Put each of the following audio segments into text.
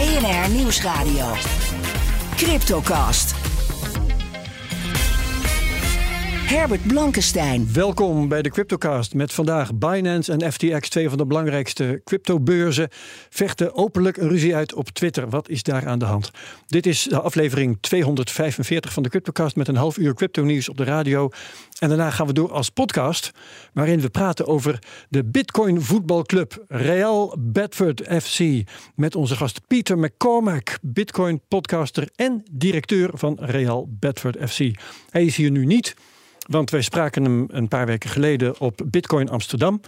BNR Nieuwsradio. Cryptocast. Herbert Blankenstein. Welkom bij de Cryptocast met vandaag Binance en FTX, twee van de belangrijkste cryptobeurzen, vechten openlijk een ruzie uit op Twitter. Wat is daar aan de hand? Dit is de aflevering 245 van de Cryptocast met een half uur crypto nieuws op de radio. En daarna gaan we door als podcast, waarin we praten over de Bitcoin voetbalclub Real Bedford FC. Met onze gast Pieter McCormack, Bitcoin podcaster en directeur van Real Bedford FC. Hij is hier nu niet. Want wij spraken hem een paar weken geleden op Bitcoin Amsterdam.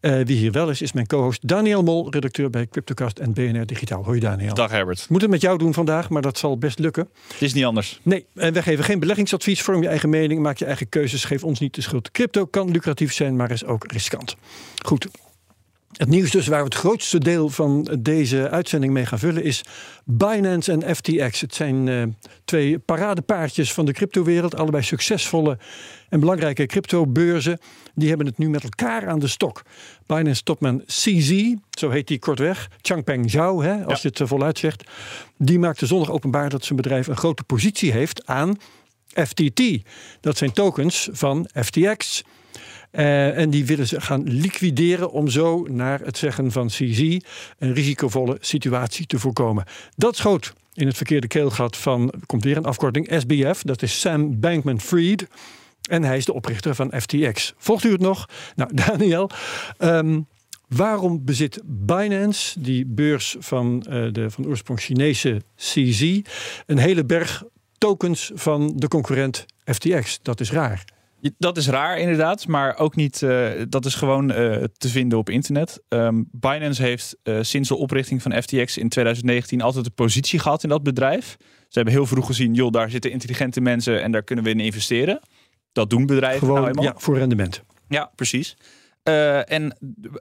Uh, wie hier wel is, is mijn co-host Daniel Mol, redacteur bij Cryptocast en BNR Digitaal. Hoi Daniel. Dag Herbert. Moet het met jou doen vandaag, maar dat zal best lukken. Het is niet anders. Nee, en wij geven geen beleggingsadvies. Vorm je eigen mening, maak je eigen keuzes. Geef ons niet de schuld. Crypto kan lucratief zijn, maar is ook riskant. Goed, het nieuws dus waar we het grootste deel van deze uitzending mee gaan vullen is Binance en FTX. Het zijn uh, twee paradepaardjes van de cryptowereld, allebei succesvolle en belangrijke cryptobeurzen. Die hebben het nu met elkaar aan de stok. Binance topman CZ, zo heet die kortweg, Changpeng Zhao, hè, als je het voluit zegt, die maakte zondag openbaar dat zijn bedrijf een grote positie heeft aan FTT. Dat zijn tokens van FTX. Uh, en die willen ze gaan liquideren om zo, naar het zeggen van CZ, een risicovolle situatie te voorkomen. Dat schoot in het verkeerde keelgat van, komt weer een afkorting, SBF, dat is Sam Bankman-Fried. En hij is de oprichter van FTX. Volgt u het nog? Nou, Daniel, um, waarom bezit Binance, die beurs van uh, de van oorsprong Chinese CZ, een hele berg tokens van de concurrent FTX? Dat is raar. Dat is raar inderdaad, maar ook niet. Uh, dat is gewoon uh, te vinden op internet. Um, Binance heeft uh, sinds de oprichting van FTX in 2019 altijd een positie gehad in dat bedrijf. Ze hebben heel vroeg gezien, joh, daar zitten intelligente mensen en daar kunnen we in investeren. Dat doen bedrijven gewoon, nou. Ja, voor rendement. Ja, precies. Uh, en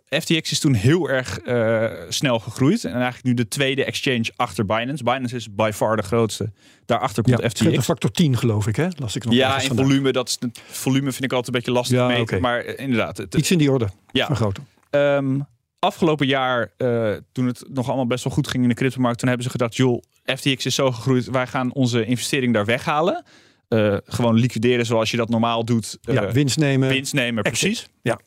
FTX is toen heel erg uh, snel gegroeid. En eigenlijk nu de tweede exchange achter Binance. Binance is by far de grootste. Daarachter komt ja, FTX. Een factor 10 geloof ik, hè? Las ik nog ja, in volume. Dat is, volume vind ik altijd een beetje lastig ja, mee. Okay. Maar uh, inderdaad. Het, Iets in die orde. Ja. Een grote. Um, afgelopen jaar, toen het nog allemaal best wel goed ging in de cryptomarkt, toen hebben ze gedacht, joh, FTX is zo gegroeid. Wij gaan onze investering daar weghalen. Uh, gewoon liquideren zoals je dat normaal doet. Uh, ja, winst nemen. Winst nemen, precies. Ja.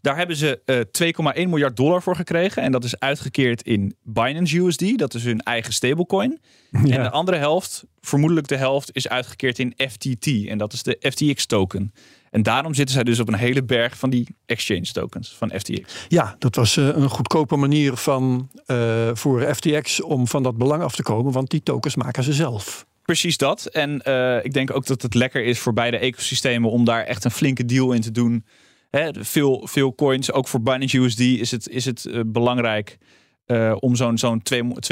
Daar hebben ze uh, 2,1 miljard dollar voor gekregen. En dat is uitgekeerd in Binance USD. Dat is hun eigen stablecoin. Ja. En de andere helft, vermoedelijk de helft, is uitgekeerd in FTT. En dat is de FTX token. En daarom zitten zij dus op een hele berg van die exchange tokens van FTX. Ja, dat was uh, een goedkope manier van, uh, voor FTX om van dat belang af te komen. Want die tokens maken ze zelf. Precies dat. En ik denk ook dat het lekker is voor beide ecosystemen om daar echt een flinke deal in te doen. Hè, veel, veel coins, ook voor Binance USD is het, is het uh, belangrijk uh, om zo'n zo'n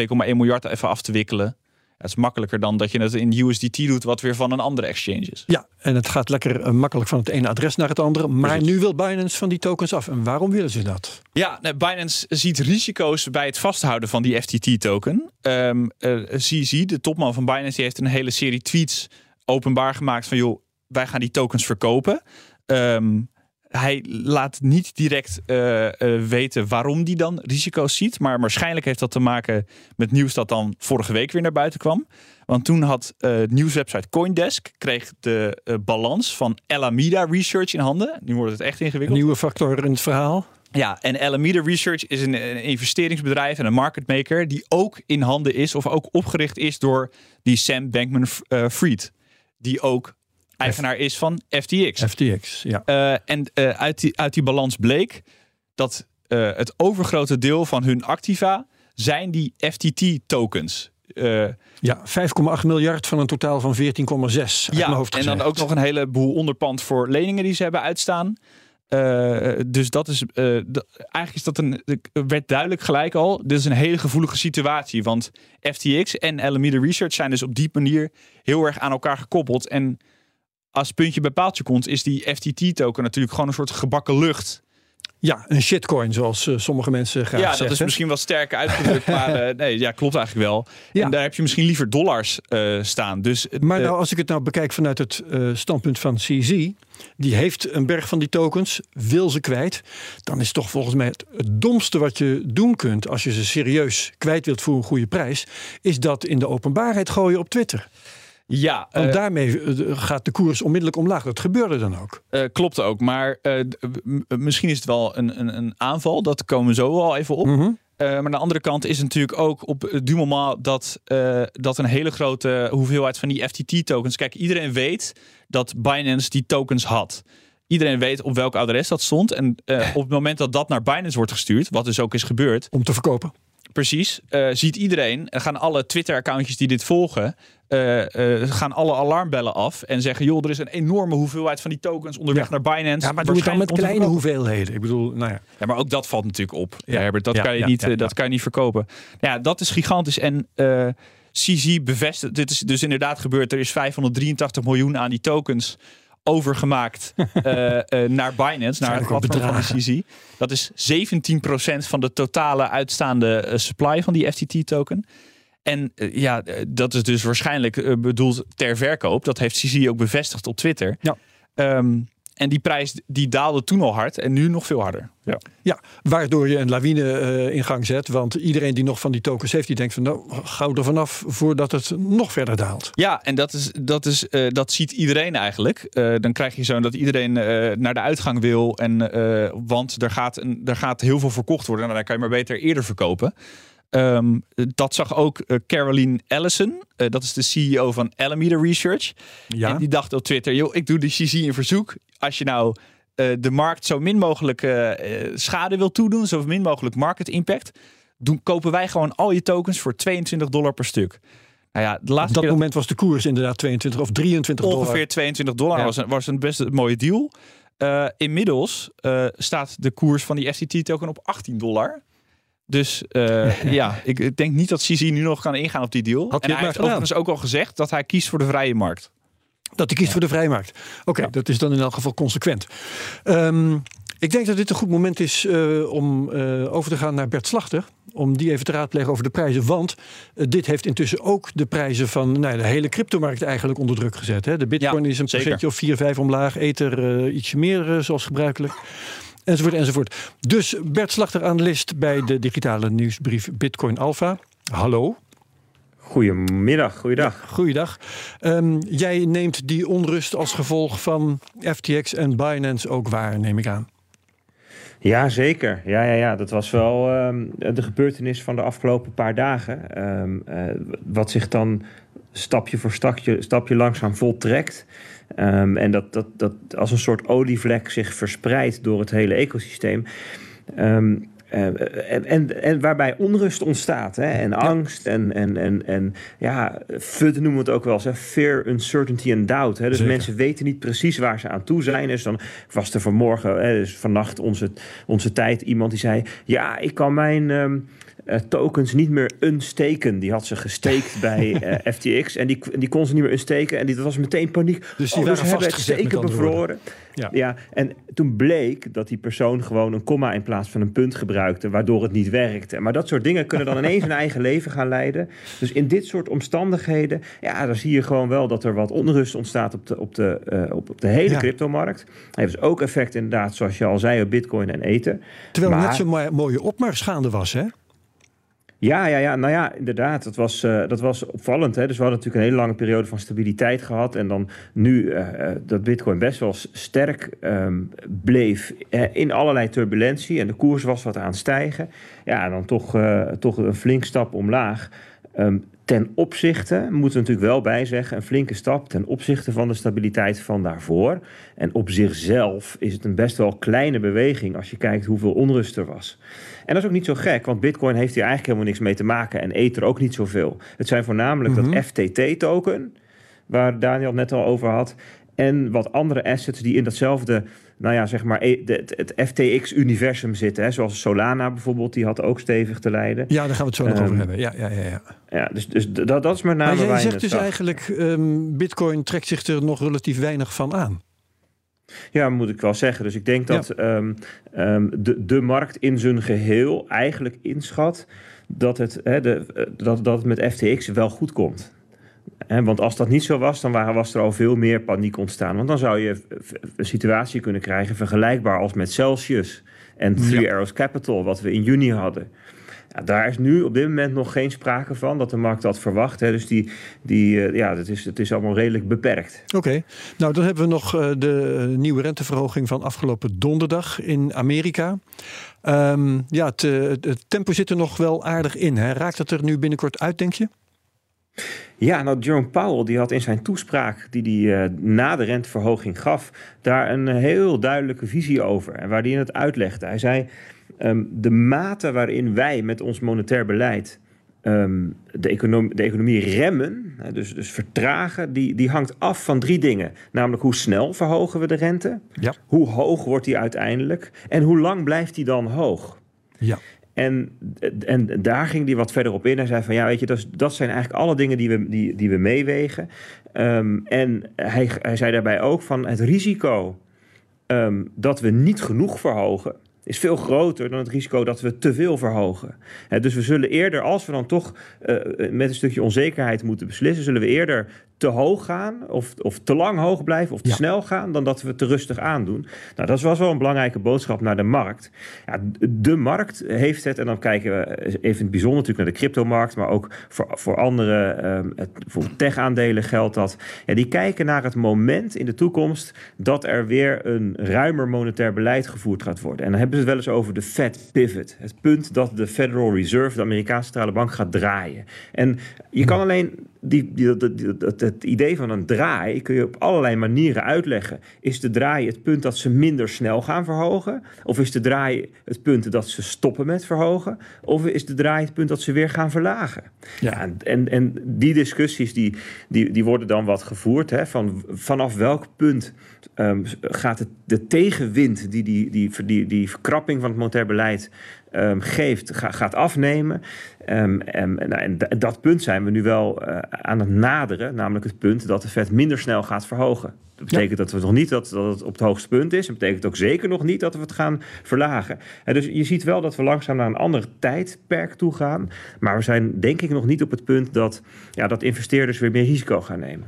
2,1 miljard even af te wikkelen. Het is makkelijker dan dat je het in USDT doet, wat weer van een andere exchange is. Ja, en het gaat lekker uh, makkelijk van het ene adres naar het andere. Maar Precies. nu wil Binance van die tokens af. En waarom willen ze dat? Ja, nee, Binance ziet risico's bij het vasthouden van die FTT-token. Um, uh, CZ, de topman van Binance, die heeft een hele serie tweets openbaar gemaakt van... joh, wij gaan die tokens verkopen. Um, hij laat niet direct uh, uh, weten waarom die dan risico's ziet. Maar waarschijnlijk heeft dat te maken met nieuws dat dan vorige week weer naar buiten kwam. Want toen had uh, nieuwswebsite Coindesk kreeg de balans van Alameda Research in handen. Nu wordt het echt ingewikkeld. Een nieuwe factor in het verhaal. Ja, en Alameda Research is een, een investeringsbedrijf en een marketmaker die ook in handen is of ook opgericht is door die Sam Bankman-Fried. Die ook eigenaar is van FTX. FTX, ja. Uh, en uh, uit, die, uit die balans bleek dat uh, het overgrote deel van hun activa zijn die FTT-tokens. ja, 5,8 miljard van een totaal van 14,6. Ja, en dan ook nog een heleboel onderpand voor leningen die ze hebben uitstaan. Dus dat is, eigenlijk is dat een, werd duidelijk gelijk al, dit is een hele gevoelige situatie. Want FTX en Alameda Research zijn dus op die manier heel erg aan elkaar gekoppeld. En als puntje bij paaltje komt, is die FTT-token natuurlijk gewoon een soort gebakken lucht. Ja, een shitcoin, zoals uh, sommige mensen graag ja, zeggen. Ja, dat is misschien wat sterker uitgedrukt, maar uh, nee, ja, klopt eigenlijk wel. Ja. En daar heb je misschien liever dollars uh, staan. Dus, maar nou, als ik het nou bekijk vanuit het standpunt van CZ, die heeft een berg van die tokens, wil ze kwijt, dan is toch volgens mij het, het domste wat je doen kunt als je ze serieus kwijt wilt voor een goede prijs, is dat in de openbaarheid gooien op Twitter. Ja, Want daarmee gaat de koers onmiddellijk omlaag. Dat gebeurde dan ook. Uh, klopt ook. Maar uh, misschien is het wel een, een, een, aanval. Dat komen we zo al even op. Mm -hmm. uh, maar aan de andere kant is het natuurlijk ook op du moment dat, dat een hele grote hoeveelheid van die FTT-tokens. Kijk, iedereen weet dat Binance die tokens had. Iedereen weet op welk adres dat stond. En op het moment dat dat naar Binance wordt gestuurd, wat dus ook is gebeurd. Om te verkopen. Precies. Ziet iedereen, en gaan alle Twitter-accountjes die dit volgen, gaan alle alarmbellen af en zeggen: joh, er is een enorme hoeveelheid van die tokens onderweg ja. naar Binance. Ja, maar doe het dan met kleine hoeveelheden. Ik bedoel, nou ja. ja. maar ook dat valt natuurlijk op. Ja, Herbert, dat, kan, je niet, dat kan je niet verkopen. Ja, dat is gigantisch. En CZ bevestigt, dit is dus inderdaad gebeurd. Er is 583 miljoen aan die tokens overgemaakt uh, uh, naar Binance, naar het platform van de CZ. Dat is 17% van de totale uitstaande supply van die FTT-token. En ja, dat is dus waarschijnlijk bedoeld ter verkoop. Dat heeft CZ ook bevestigd op Twitter. Ja. Um, en die prijs die daalde toen al hard en nu nog veel harder. Ja, ja waardoor je een lawine uh, in gang zet. Want iedereen die nog van die tokens heeft, die denkt van nou, gauw er vanaf voordat het nog verder daalt. Ja, en dat, is, dat, is, uh, dat ziet iedereen eigenlijk. Uh, dan krijg je zo dat iedereen naar de uitgang wil. En, want er gaat, een, er gaat heel veel verkocht worden. En nou, dan kan je maar beter eerder verkopen. Um, dat zag ook uh, Caroline Ellison. Uh, dat is de CEO van Alameda Research. Ja. En die dacht op Twitter: joh, ik doe de CZ in verzoek. Als je nou uh, de markt zo min mogelijk schade wil toedoen, zo min mogelijk market impact, doen, kopen wij gewoon al je tokens voor 22 dollar per stuk. Nou ja, de laatste Op dat moment was de koers inderdaad 22 of 23 ongeveer dollar. 22 dollar ja. was, een, was een best een mooie deal. inmiddels staat de koers van die FTT-token op 18 dollar. Dus uh, ja, ik, denk niet dat CZ nu nog kan ingaan op die deal. Had en hij heeft overigens ook al gezegd dat hij kiest voor de vrije markt. Dat hij kiest ja. voor de vrije markt. Oké, okay, ja. dat is dan in elk geval consequent. Um, ik denk dat dit een goed moment is uh, om uh, over te gaan naar Bert Slachter. Om die even te raadplegen over de prijzen. Want uh, dit heeft intussen ook de prijzen van nou, de hele cryptomarkt eigenlijk onder druk gezet. Hè? De bitcoin Ja, is een zeker. procentje of 4, 5 omlaag. Ether ietsje meer zoals gebruikelijk. Enzovoort, enzovoort. Dus Bert Slachter, analist bij de digitale nieuwsbrief Bitcoin Alpha. Hallo. Goedemiddag, goeiedag. Goeiedag. Um, jij neemt die onrust als gevolg van FTX en Binance ook waar, neem ik aan. Ja, zeker. Ja, ja, ja. Dat was wel um, de gebeurtenis van de afgelopen paar dagen. Um, uh, wat zich dan stapje voor stapje, stapje langzaam voltrekt. Um, en dat, dat, dat als een soort olievlek zich verspreidt door het hele ecosysteem. Um, uh, en, en, en, waarbij onrust ontstaat hè? en angst en, en, en, en ja, FUD noemen we het ook wel eens, hè? fear, uncertainty en doubt. Hè? Dus Zeker. mensen weten niet precies waar ze aan toe zijn. Dus dan was er vanmorgen, hè, dus vannacht onze, onze tijd, iemand die zei, ja, ik kan mijn... Um, uh, tokens niet meer unsteken. Die had ze gesteekt bij uh, FTX en die, die kon ze niet meer unsteken. En die, dat was meteen paniek. Dus die oh, waren dus hebben het steken bevroren. Ja. ja, en toen bleek dat die persoon gewoon een komma in plaats van een punt gebruikte, waardoor het niet werkte. Maar dat soort dingen kunnen dan ineens hun eigen leven gaan leiden. Dus in dit soort omstandigheden, ja, dan zie je gewoon wel dat er wat onrust ontstaat op de, op de, uh, op, op de hele Ja. cryptomarkt. Heeft dus ook effect inderdaad, zoals je al zei, op bitcoin en ether. Terwijl Maar- net zo'n mo- mooie opmars gaande was, hè? Ja, ja, ja, nou ja, inderdaad. Dat was, eh, dat was opvallend. Hè? Dus we hadden natuurlijk een hele lange periode van stabiliteit gehad. En dan nu eh, eh, dat Bitcoin best wel sterk ehm, bleef in allerlei turbulentie. En de koers was wat aan het stijgen. Ja, dan toch, toch een flink stap omlaag. Ehm, ten opzichte, moeten we natuurlijk wel bij zeggen, een flinke stap ten opzichte van de stabiliteit van daarvoor. En op zichzelf is het een best wel kleine beweging als je kijkt hoeveel onrust er was. En dat is ook niet zo gek, want Bitcoin heeft hier eigenlijk helemaal niks mee te maken en Ether ook niet zoveel. Het zijn voornamelijk Mhm. dat FTT-token, waar Daniel het net al over had. En wat andere assets die in datzelfde, nou ja, zeg maar, e- het, FTX-universum zitten. Hè, zoals Solana bijvoorbeeld, die had ook stevig te lijden. Ja, daar gaan we het zo nog Ehm, over hebben. Ja, ja, ja, ja. Ja, dus, dus dat, dat is met name Maar jij zegt dus zag. eigenlijk, ehm, bitcoin trekt zich er nog relatief weinig van aan. Ja, moet ik wel zeggen. Dus ik denk dat ehm, ehm, de, de markt in zijn geheel eigenlijk inschat dat het, hè, de, eh, dat, dat het met FTX wel goed komt. Want als dat niet zo was, dan was er al veel meer paniek ontstaan. Want dan zou je een situatie kunnen krijgen vergelijkbaar als met Celsius en Three Arrows Capital, wat we in juni hadden. Ja, daar is nu op dit moment nog geen sprake van dat de markt dat verwacht. Hè. Dus die, die, eh, ja, het, is, het is allemaal redelijk beperkt. Oké, nou dan hebben we nog eh, de nieuwe renteverhoging van afgelopen donderdag in Amerika. Ehm, ja, het, eh, het tempo zit er nog wel aardig in. Hè? Raakt het er nu binnenkort uit, denk je? Ja, nou Jerome Powell die had in zijn toespraak die hij eh, na de renteverhoging gaf, daar een eh, heel duidelijke visie over. En waar hij het uitlegde. Hij zei, ehm, de mate waarin wij met ons monetair beleid ehm, de, economie, de economie remmen, dus, dus vertragen, die, die hangt af van drie dingen. Namelijk hoe snel verhogen we de rente, Ja. hoe hoog wordt die uiteindelijk en hoe lang blijft die dan hoog. Ja. En, en daar ging hij wat verder op in. Hij zei van ja, weet je, dat, dat zijn eigenlijk alle dingen die we, die, die we meewegen. Ehm, en hij, hij zei daarbij ook van het risico ehm, dat we niet genoeg verhogen. Is veel groter dan het risico dat we te veel verhogen. Dus we zullen eerder, als we dan toch eh, met een stukje onzekerheid moeten beslissen, zullen we eerder te hoog gaan, of, of te lang hoog blijven, of te Ja. snel gaan, dan dat we het te rustig aandoen. Nou, dat was wel een belangrijke boodschap naar de markt. Ja, de markt heeft het, en dan kijken we even in het bijzonder natuurlijk naar de cryptomarkt, maar ook voor, voor andere, het, voor tech-aandelen geldt dat. Ja, die kijken naar het moment in de toekomst dat er weer een ruimer monetair beleid gevoerd gaat worden. En dan hebben ze het wel eens over de Fed pivot. Het punt dat de Federal Reserve, de Amerikaanse centrale bank, gaat draaien. En je kan alleen die, die, dat, die- dat, het idee van een draai kun je op allerlei manieren uitleggen. Is de draai het punt dat ze minder snel gaan verhogen? Of is de draai het punt dat ze stoppen met verhogen? Of is de draai het punt dat ze weer gaan verlagen? Ja. Ja, en, en die discussies die, die, die worden dan wat gevoerd. Hè, van, vanaf welk punt ehm, gaat het, de tegenwind die die, die, die, die verkrapping van het monetair beleid ehm, geeft, ga- gaat afnemen. Ehm, en, d- dat punt zijn we nu wel eh, aan het naderen. Namelijk het punt dat de Fed minder snel gaat verhogen. Dat betekent dat we nog niet dat, dat het op het hoogste punt is. Dat betekent ook zeker nog niet dat we het gaan verlagen. En dus je ziet wel dat we langzaam naar een ander tijdperk toe gaan. Maar we zijn denk ik nog niet op het punt dat, ja, dat investeerders weer meer risico gaan nemen.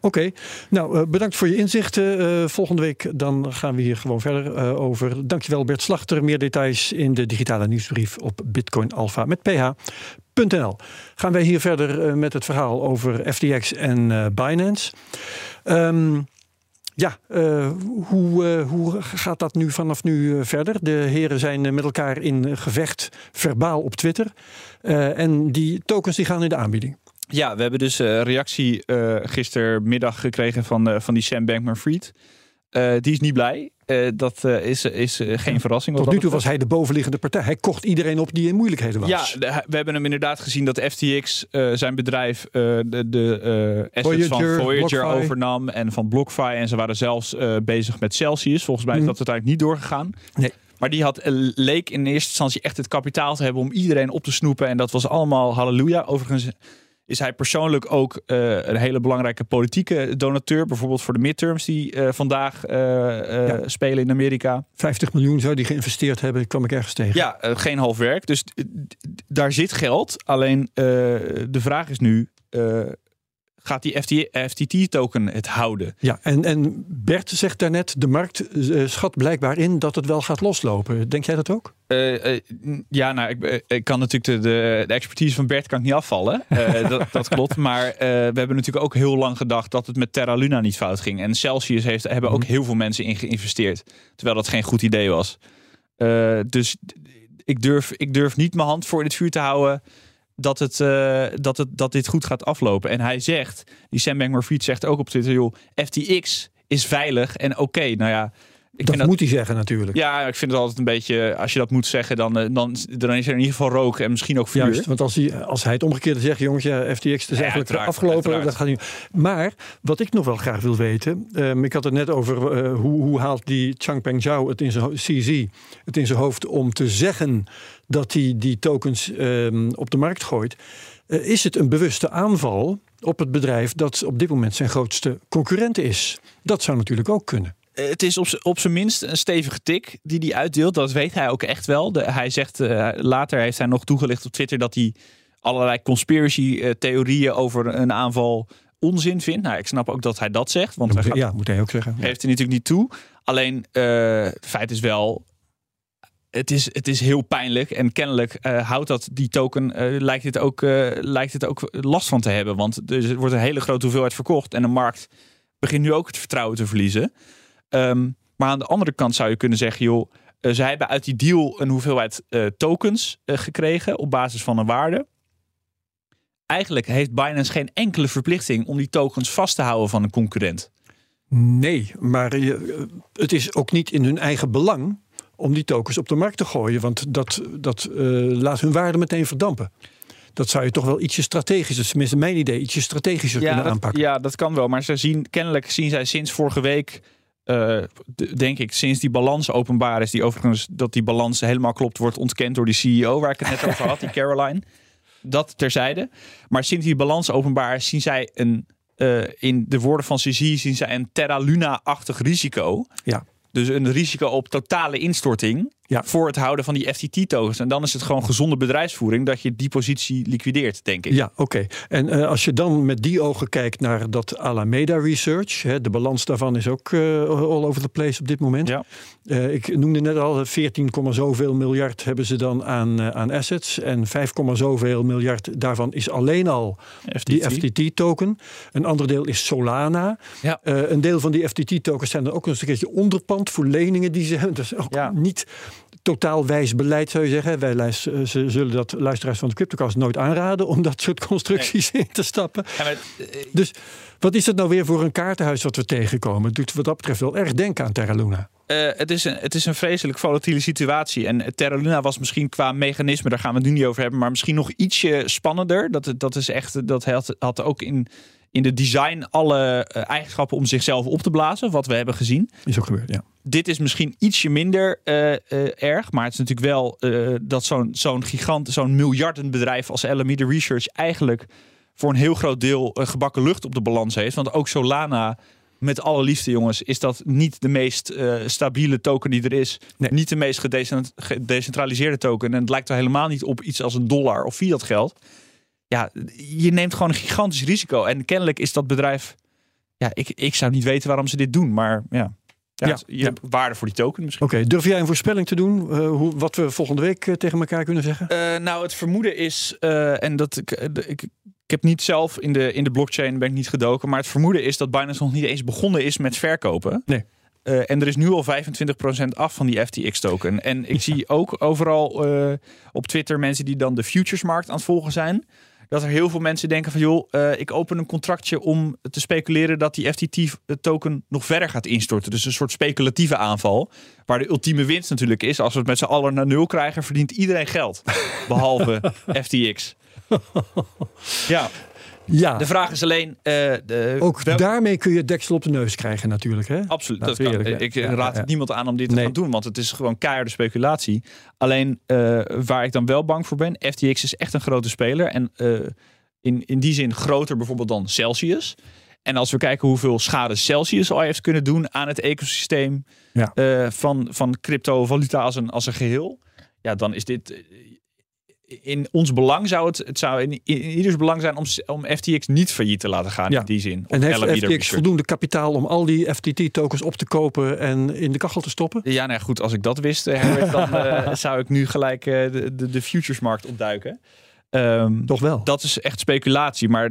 Oké, nou eh, bedankt voor je inzichten. Eh, volgende week dan gaan we hier gewoon verder eh, over. Dankjewel Bert Slachter. Meer details in de digitale nieuwsbrief op Bitcoin met ph.nl. Gaan wij hier verder met het verhaal over FTX en Binance. Ehm, ja, hoe, hoe gaat dat nu vanaf nu verder? De heren zijn met elkaar in gevecht, verbaal op Twitter. En die tokens die gaan in de aanbieding. Ja, we hebben dus een reactie eh, gistermiddag gekregen van, eh, van die Sam Bankman-Fried. Eh, die is niet blij. Eh, dat eh, is, is eh, geen verrassing. Tot nu toe was hij de bovenliggende partij. Hij kocht iedereen op die in moeilijkheden was. Ja, de- we hebben hem inderdaad gezien dat FTX eh, zijn bedrijf eh, de, de eh, assets van Voyager, BlockFi. overnam en van BlockFi. En ze waren zelfs eh, bezig met Celsius. Volgens mij is Mhm. dat uiteindelijk niet doorgegaan. Nee. Maar die had, eh, leek in eerste instantie echt het kapitaal te hebben om iedereen op te snoepen. En dat was allemaal halleluja. Overigens is hij persoonlijk ook eh, een hele belangrijke politieke donateur. Bijvoorbeeld voor de midterms die eh, vandaag eh, Ja. spelen in Amerika. 50 miljoen zou die geïnvesteerd hebben, kwam ik ergens tegen. Ja, geen half werk. Dus daar zit geld. Alleen de vraag is nu: gaat die FTT-token het houden? Ja, en, en Bert zegt daarnet, de markt schat blijkbaar in dat het wel gaat loslopen. Denk jij dat ook? Eh, eh, ja, nou, ik, eh, ik kan natuurlijk de, de, de expertise van Bert kan ik niet afvallen. Dat, dat klopt. Maar we hebben natuurlijk ook heel lang gedacht dat het met Terra Luna niet fout ging. En Celsius heeft, hebben ook heel veel mensen in geïnvesteerd. Terwijl dat geen goed idee was. Dus ik durf, ik durf niet mijn hand voor in het vuur te houden dat, het, dat, het, dat dit goed gaat aflopen. En hij zegt, die Sam Bankman-Fried zegt ook op Twitter, joh, FTX is veilig en oké. Nou ja, Ik dat, moet hij zeggen natuurlijk. Ja, ik vind het altijd een beetje, als je dat moet zeggen, dan, eh, dan, dan is er in ieder geval rook en misschien ook vuur. Juist, want als hij, als hij het omgekeerde zegt, jongens, ja, FTX is eigenlijk afgelopen. uiteraard. Dat gaat niet. Maar wat ik nog wel graag wil weten, ehm, ik had het net over eh, hoe, hoe haalt die Changpeng Zhao het in zijn CZ het in zijn hoofd om te zeggen dat hij die tokens ehm, op de markt gooit. Eh, is het een bewuste aanval op het bedrijf dat op dit moment zijn grootste concurrent is? Dat zou natuurlijk ook kunnen. Het is op, op zijn minst een stevige tik die hij uitdeelt. Dat weet hij ook echt wel. De, hij zegt eh, later heeft hij nog toegelicht op Twitter dat hij allerlei conspiracy eh, theorieën over een aanval onzin vindt. Nou, ik snap ook dat hij dat zegt, want hij Moet- gaat- ja, moet hij ook zeggen. geeft hij natuurlijk niet toe. Alleen eh, het feit is wel. Het is, het is heel pijnlijk en kennelijk houdt dat die token, lijkt, het ook, lijkt het ook last van te hebben. Want er wordt een hele grote hoeveelheid verkocht en de markt begint nu ook het vertrouwen te verliezen. Ehm, maar aan de andere kant zou je kunnen zeggen, joh, eh, zij hebben uit die deal een hoeveelheid eh, tokens eh, gekregen op basis van een waarde. Eigenlijk heeft Binance geen enkele verplichting om die tokens vast te houden van een concurrent. Nee, maar je, het is ook niet in hun eigen belang om die tokens op de markt te gooien. Want dat, dat eh, laat hun waarde meteen verdampen. Dat zou je toch wel ietsje strategischer, tenminste mijn idee, ietsje strategischer kunnen dat, aanpakken. ja, dat kan wel. Maar ze zien, kennelijk zien zij sinds vorige week, eh, denk ik, sinds die balans openbaar is, die overigens dat die balans helemaal klopt, wordt ontkend door die CEO waar ik het net over had, die Caroline. Dat terzijde. Maar sinds die balans openbaar is, zien zij een, eh, in de woorden van CZ, zien zij een Terra Luna-achtig risico. Ja. Dus een risico op totale instorting Ja. voor het houden van die FTT-tokens. En dan is het gewoon gezonde bedrijfsvoering dat je die positie liquideert, denk ik. Ja, oké. En eh, als je dan met die ogen kijkt naar dat Alameda Research, hè, de balans daarvan is ook eh, all over the place op dit moment. Ja. Eh, ik noemde net al, 14, komma zoveel miljard hebben ze dan aan, aan assets. En 5, komma zoveel miljard daarvan is alleen al die FTT-token. Een ander deel is Solana. Ja. Een deel van die FTT-tokens zijn dan ook nog eens een keertje onderpand voor leningen die ze hebben. Dat is ook Ja. niet totaal wijs beleid, zou je zeggen. Wij eh, ze zullen dat luisteraars van de Cryptocast nooit aanraden om dat soort constructies in te stappen. Ja, maar, eh, Dus wat is het nou weer voor een kaartenhuis wat we tegenkomen? Het doet wat dat betreft wel erg denken aan Terra Luna. Eh, het, is een, het is een vreselijk volatiele situatie. En Terra Luna was misschien qua mechanisme, daar gaan we het nu niet over hebben, maar misschien nog ietsje spannender. Dat, dat is echt, dat had, had ook in, in de design alle eigenschappen om zichzelf op te blazen, wat we hebben gezien. Is ook gebeurd, ja. Dit is misschien ietsje minder eh, eh, erg, maar het is natuurlijk wel eh, dat zo'n zo'n gigant, zo'n miljardenbedrijf als Alameda Research eigenlijk voor een heel groot deel gebakken lucht op de balans heeft. Want ook Solana, met alle liefde jongens, is dat niet de meest stabiele token die er is. Nee. Niet de meest gedecent- gedecentraliseerde token. En het lijkt er helemaal niet op iets als een dollar of fiat geld. Ja, je neemt gewoon een gigantisch risico. En kennelijk is dat bedrijf... Ja, ik, ik zou niet weten waarom ze dit doen, maar ja. Ja, Ja, je ja. hebt waarde voor die token misschien. Oké, durf jij een voorspelling te doen? eh, hoe, wat we volgende week eh, tegen elkaar kunnen zeggen? Eh, nou, het vermoeden is, eh, en dat ik, ik, ik heb niet zelf in de, in de blockchain ben ik niet gedoken, maar het vermoeden is dat Binance nog niet eens begonnen is met verkopen. Nee. Eh, en er is nu al 25% af van die FTX-token. En ik zie ook overal eh, op Twitter mensen die dan de futuresmarkt aan het volgen zijn. Dat er heel veel mensen denken van joh, eh, ik open een contractje om te speculeren dat die FTT-token nog verder gaat instorten. Dus een soort speculatieve aanval. Waar de ultieme winst natuurlijk is. Als we het met z'n allen naar nul krijgen, verdient iedereen geld. Behalve FTX. Ja, Ja, de vraag is alleen... eh, de, ook wel- daarmee kun je deksel op de neus krijgen natuurlijk. Hè? Absoluut. Dat kan. Ik Ja, raad ja, niemand aan om dit te Nee. gaan doen, want het is gewoon keiharde speculatie. Alleen eh, waar ik dan wel bang voor ben, FTX is echt een grote speler. En eh, in, in die zin groter bijvoorbeeld dan Celsius. En als we kijken hoeveel schade Celsius al heeft kunnen doen aan het ecosysteem van, van cryptovaluta als een, als een geheel. Ja, dan is dit. In ons belang zou het, het zou in, in ieders belang zijn om, om FTX niet failliet te laten gaan Ja. in die zin. En heeft FTX Research. voldoende kapitaal om al die FTT-tokens op te kopen en in de kachel te stoppen? Ja, nou ja, goed, als ik dat wist, eh, Herbert, dan eh, zou ik nu gelijk eh, de, de, de futuresmarkt opduiken. Ehm, Toch wel. dat is echt speculatie, maar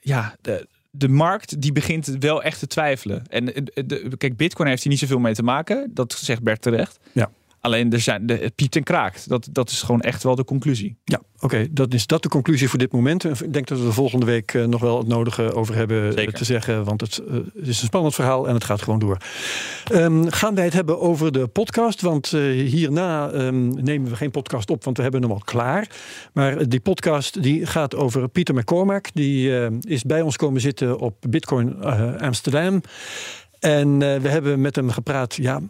ja, de, de markt die begint wel echt te twijfelen. En de, kijk, Bitcoin heeft hier niet zoveel mee te maken, dat zegt Bert terecht. Ja. Alleen er zijn de, het piept en kraakt. Dat, dat is gewoon echt wel de conclusie. Ja, oké. Dat is dat de conclusie voor dit moment. Ik denk dat we volgende week eh, nog wel het nodige over hebben Zeker. te zeggen. Want het, eh, het is een spannend verhaal en het gaat gewoon door. Ehm, gaan wij het hebben over de podcast? Want eh, hierna ehm, nemen we geen podcast op, want we hebben hem al klaar. Maar die podcast die gaat over Pieter McCormack. Die eh, is bij ons komen zitten op Bitcoin eh, Amsterdam. En eh, we hebben met hem gepraat. Ja,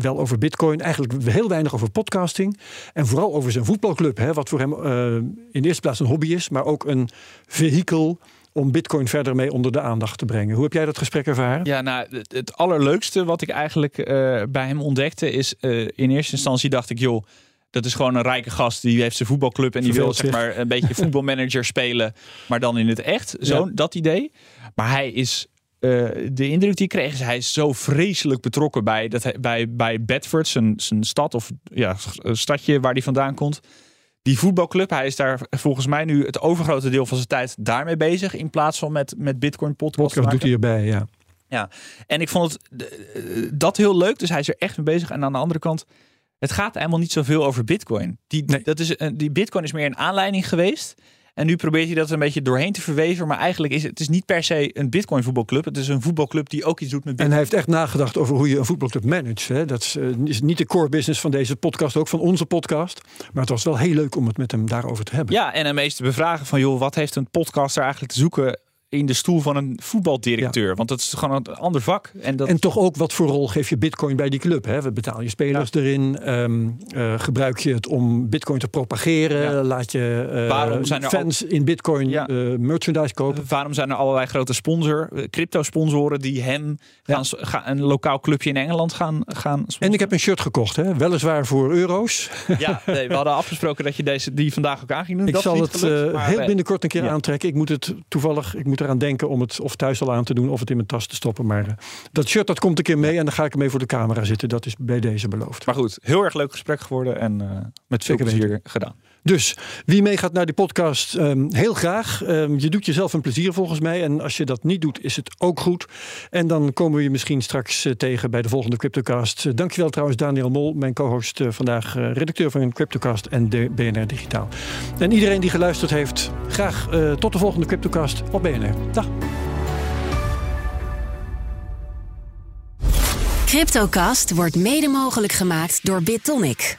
wel over bitcoin, eigenlijk heel weinig over podcasting. En vooral over zijn voetbalclub, hè, wat voor hem eh, in de eerste plaats een hobby is, maar ook een vehikel om bitcoin verder mee onder de aandacht te brengen. Hoe heb jij dat gesprek ervaren? Ja, nou, het, het allerleukste wat ik eigenlijk eh, bij hem ontdekte is... eh, in eerste instantie dacht ik, joh, dat is gewoon een rijke gast. Die heeft zijn voetbalclub en die wil zeg maar een beetje voetbalmanager spelen. Maar dan in het echt. Zo, Ja. dat idee. Maar hij is... eh, de indruk die ik kreeg is hij is zo vreselijk betrokken bij, dat hij, bij, bij Bedford, zijn, zijn stad of ja, een stadje waar hij vandaan komt. Die voetbalclub, hij is daar volgens mij nu het overgrote deel van zijn tijd daarmee bezig. In plaats van met, met Bitcoin podcast. Podcast maken. doet hij erbij, ja. Ja, en ik vond het, eh, dat heel leuk. Dus hij is er echt mee bezig. En aan de andere kant, het gaat helemaal niet zoveel over Bitcoin. Die, Nee. dat is, die Bitcoin is meer een aanleiding geweest. En nu probeert hij dat een beetje doorheen te verweven. Maar eigenlijk is het, het is niet per se een Bitcoin voetbalclub. Het is een voetbalclub die ook iets doet met En Bitcoin. hij heeft echt nagedacht over hoe je een voetbalclub managt. Hè. Dat is, eh, is niet de core business van deze podcast, ook van onze podcast. Maar het was wel heel leuk om het met hem daarover te hebben. Ja, en hem eens te bevragen van, joh, wat heeft een podcaster eigenlijk te zoeken in de stoel van een voetbaldirecteur? Want dat is gewoon een ander vak. En dat, En toch ook wat voor rol geef je bitcoin bij die club? Hè? We betaal je spelers erin. ehm, eh, gebruik je het om bitcoin te propageren? Ja. Laat je eh, Waarom zijn er fans in bitcoin eh, merchandise kopen? Waarom zijn er allerlei grote sponsor, crypto-sponsoren die hem gaan, gaan een lokaal clubje in Engeland gaan, gaan En sponsoren? ik heb een shirt gekocht, hè? weliswaar voor euro's. Ja, nee, we hadden afgesproken dat je deze die vandaag ook aan ging doen. Ik dat zal het gelukt, maar heel binnenkort een keer aantrekken. Ik moet het toevallig, ik moet eraan denken om het of thuis al aan te doen of het in mijn tas te stoppen. Maar eh, dat shirt dat komt een keer mee en dan ga ik ermee voor de camera zitten. Dat is bij deze beloofd. Maar goed, heel erg leuk gesprek geworden en eh, met veel Zeker plezier gedaan. Dus wie meegaat naar die podcast, ehm, heel graag. Ehm, je doet jezelf een plezier volgens mij. En als je dat niet doet, is het ook goed. En dan komen we je misschien straks eh, tegen bij de volgende Cryptocast. Uh, dankjewel trouwens Daniel Mol, mijn co-host eh, vandaag, redacteur van Cryptocast en de BNR Digitaal. En iedereen die geluisterd heeft, graag tot de volgende Cryptocast op BNR. Dag. Cryptocast wordt mede mogelijk gemaakt door BitTonic.